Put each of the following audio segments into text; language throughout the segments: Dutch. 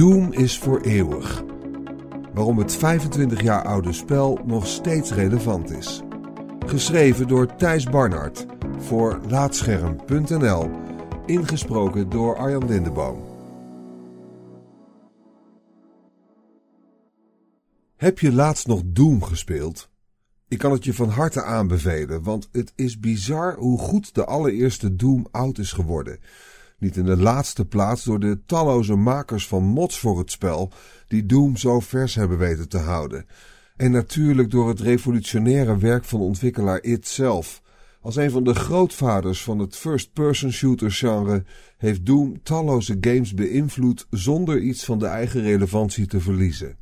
Doom is voor eeuwig. Waarom het 25 jaar oude spel nog steeds relevant is. Geschreven door Thijs Barnard voor Laatscherm.nl. Ingesproken door Arjan Lindeboom. Heb je laatst nog Doom gespeeld? Ik kan het je van harte aanbevelen, want het is bizar hoe goed de allereerste Doom oud is geworden. Niet in de laatste plaats door de talloze makers van mods voor het spel, die Doom zo vers hebben weten te houden. En natuurlijk door het revolutionaire werk van ontwikkelaar It zelf. Als een van de grootvaders van het first-person shooter genre heeft Doom talloze games beïnvloed zonder iets van de eigen relevantie te verliezen.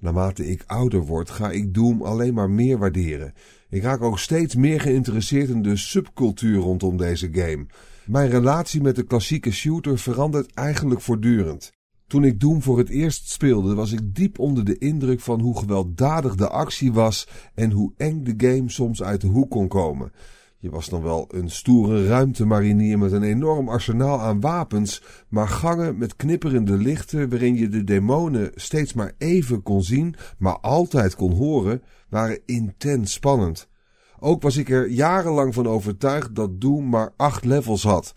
Naarmate ik ouder word, ga ik Doom alleen maar meer waarderen. Ik raak ook steeds meer geïnteresseerd in de subcultuur rondom deze game. Mijn relatie met de klassieke shooter verandert eigenlijk voortdurend. Toen ik Doom voor het eerst speelde, was ik diep onder de indruk van hoe gewelddadig de actie was en hoe eng de game soms uit de hoek kon komen. Je was dan wel een stoere ruimtemarinier met een enorm arsenaal aan wapens, maar gangen met knipperende lichten waarin je de demonen steeds maar even kon zien, maar altijd kon horen, waren intens spannend. Ook was ik er jarenlang van overtuigd dat Doom maar acht levels had.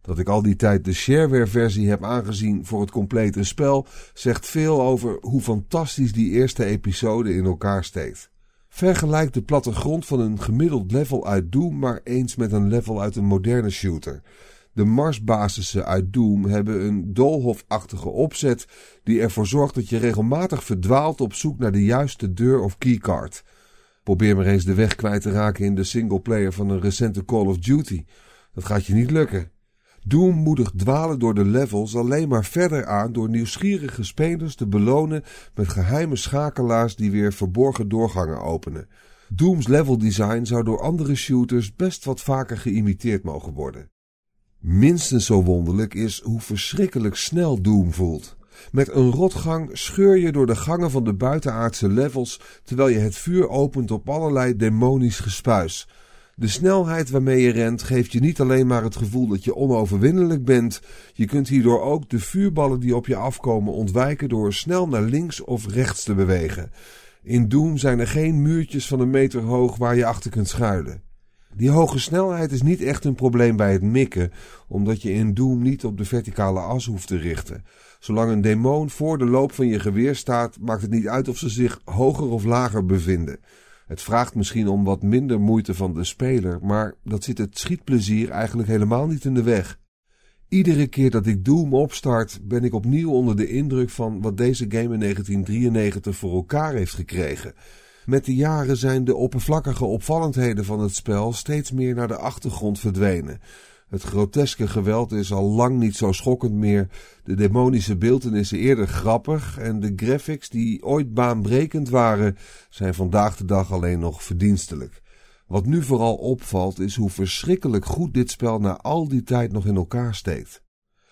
Dat ik al die tijd de shareware-versie heb aangezien voor het complete spel, zegt veel over hoe fantastisch die eerste episode in elkaar steekt. Vergelijk de plattegrond van een gemiddeld level uit Doom maar eens met een level uit een moderne shooter. De Marsbasissen uit Doom hebben een doolhofachtige opzet die ervoor zorgt dat je regelmatig verdwaalt op zoek naar de juiste deur of keycard. Probeer maar eens de weg kwijt te raken in de singleplayer van een recente Call of Duty. Dat gaat je niet lukken. Doom moedigt dwalen door de levels alleen maar verder aan door nieuwsgierige spelers te belonen met geheime schakelaars die weer verborgen doorgangen openen. Doom's leveldesign zou door andere shooters best wat vaker geïmiteerd mogen worden. Minstens zo wonderlijk is hoe verschrikkelijk snel Doom voelt. Met een rotgang scheur je door de gangen van de buitenaardse levels terwijl je het vuur opent op allerlei demonisch gespuis. De snelheid waarmee je rent geeft je niet alleen maar het gevoel dat je onoverwinnelijk bent, je kunt hierdoor ook de vuurballen die op je afkomen ontwijken door snel naar links of rechts te bewegen. In Doom zijn er geen muurtjes van een meter hoog waar je achter kunt schuilen. Die hoge snelheid is niet echt een probleem bij het mikken, omdat je in Doom niet op de verticale as hoeft te richten. Zolang een demon voor de loop van je geweer staat, maakt het niet uit of ze zich hoger of lager bevinden. Het vraagt misschien om wat minder moeite van de speler, maar dat zit het schietplezier eigenlijk helemaal niet in de weg. Iedere keer dat ik Doom opstart, ben ik opnieuw onder de indruk van wat deze game in 1993 voor elkaar heeft gekregen. Met de jaren zijn de oppervlakkige opvallendheden van het spel steeds meer naar de achtergrond verdwenen. Het groteske geweld is al lang niet zo schokkend meer. De demonische beeldenissen eerder grappig en de graphics die ooit baanbrekend waren, zijn vandaag de dag alleen nog verdienstelijk. Wat nu vooral opvalt is hoe verschrikkelijk goed dit spel na al die tijd nog in elkaar steekt.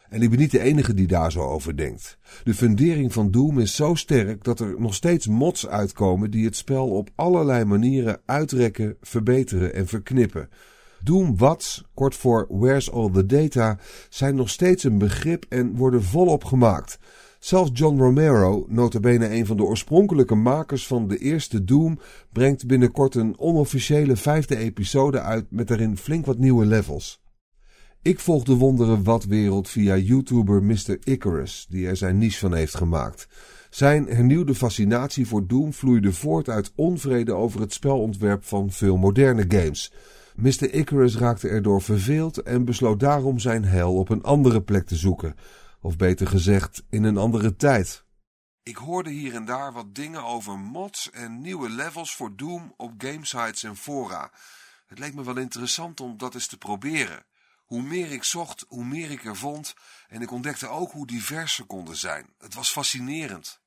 En ik ben niet de enige die daar zo over denkt. De fundering van Doom is zo sterk dat er nog steeds mods uitkomen die het spel op allerlei manieren uitrekken, verbeteren en verknippen. Doom Wats, kort voor Where's All the Data, zijn nog steeds een begrip en worden volop gemaakt. Zelfs John Romero, notabene een van de oorspronkelijke makers van de eerste Doom, brengt binnenkort een onofficiële vijfde episode uit met daarin flink wat nieuwe levels. Ik volg de wonderen wat-wereld via YouTuber Mr. Icarus, die er zijn niche van heeft gemaakt. Zijn hernieuwde fascinatie voor Doom vloeide voort uit onvrede over het spelontwerp van veel moderne games. Mr. Icarus raakte erdoor verveeld en besloot daarom zijn hel op een andere plek te zoeken, of beter gezegd, in een andere tijd. Ik hoorde hier en daar wat dingen over mods en nieuwe levels voor Doom op gamesites en fora. Het leek me wel interessant om dat eens te proberen. Hoe meer ik zocht, hoe meer ik er vond en ik ontdekte ook hoe divers ze konden zijn. Het was fascinerend.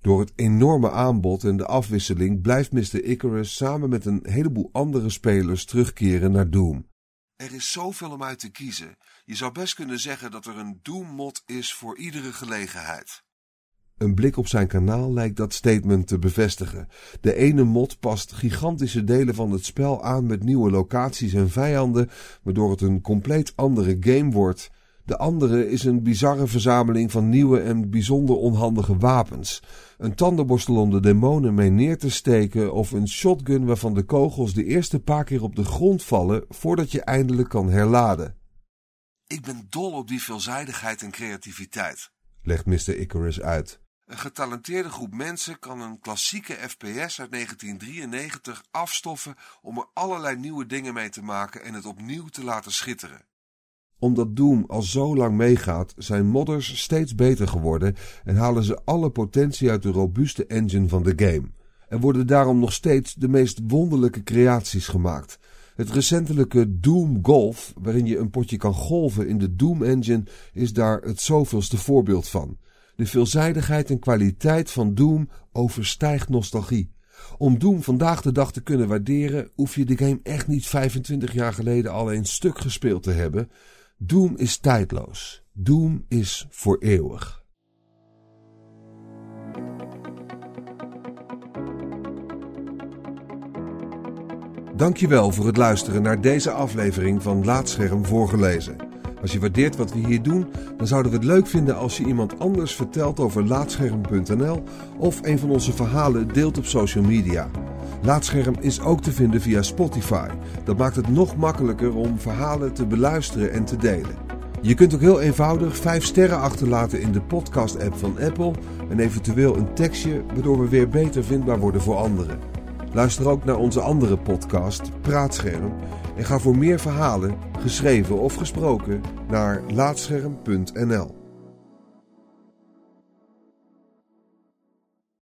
Door het enorme aanbod en de afwisseling blijft Mr. Icarus samen met een heleboel andere spelers terugkeren naar Doom. Er is zoveel om uit te kiezen. Je zou best kunnen zeggen dat er een Doom-mod is voor iedere gelegenheid. Een blik op zijn kanaal lijkt dat statement te bevestigen. De ene mod past gigantische delen van het spel aan met nieuwe locaties en vijanden, waardoor het een compleet andere game wordt. De andere is een bizarre verzameling van nieuwe en bijzonder onhandige wapens. Een tandenborstel om de demonen mee neer te steken of een shotgun waarvan de kogels de eerste paar keer op de grond vallen voordat je eindelijk kan herladen. Ik ben dol op die veelzijdigheid en creativiteit, legt Mr. Icarus uit. Een getalenteerde groep mensen kan een klassieke FPS uit 1993 afstoffen om er allerlei nieuwe dingen mee te maken en het opnieuw te laten schitteren. Omdat Doom al zo lang meegaat, zijn modders steeds beter geworden en halen ze alle potentie uit de robuuste engine van de game. Er worden daarom nog steeds de meest wonderlijke creaties gemaakt. Het recentelijke Doom Golf, waarin je een potje kan golven in de Doom Engine, is daar het zoveelste voorbeeld van. De veelzijdigheid en kwaliteit van Doom overstijgt nostalgie. Om Doom vandaag de dag te kunnen waarderen, hoef je de game echt niet 25 jaar geleden al eens stuk gespeeld te hebben. Doom is tijdloos. Doom is voor eeuwig. Dankjewel voor het luisteren naar deze aflevering van Laatscherm voorgelezen. Als je waardeert wat we hier doen, dan zouden we het leuk vinden als je iemand anders vertelt over Laatscherm.nl of een van onze verhalen deelt op social media. Laatscherm is ook te vinden via Spotify. Dat maakt het nog makkelijker om verhalen te beluisteren en te delen. Je kunt ook heel eenvoudig 5 sterren achterlaten in de podcast-app van Apple en eventueel een tekstje, waardoor we weer beter vindbaar worden voor anderen. Luister ook naar onze andere podcast, Praatscherm. En ga voor meer verhalen, geschreven of gesproken, naar laatscherm.nl.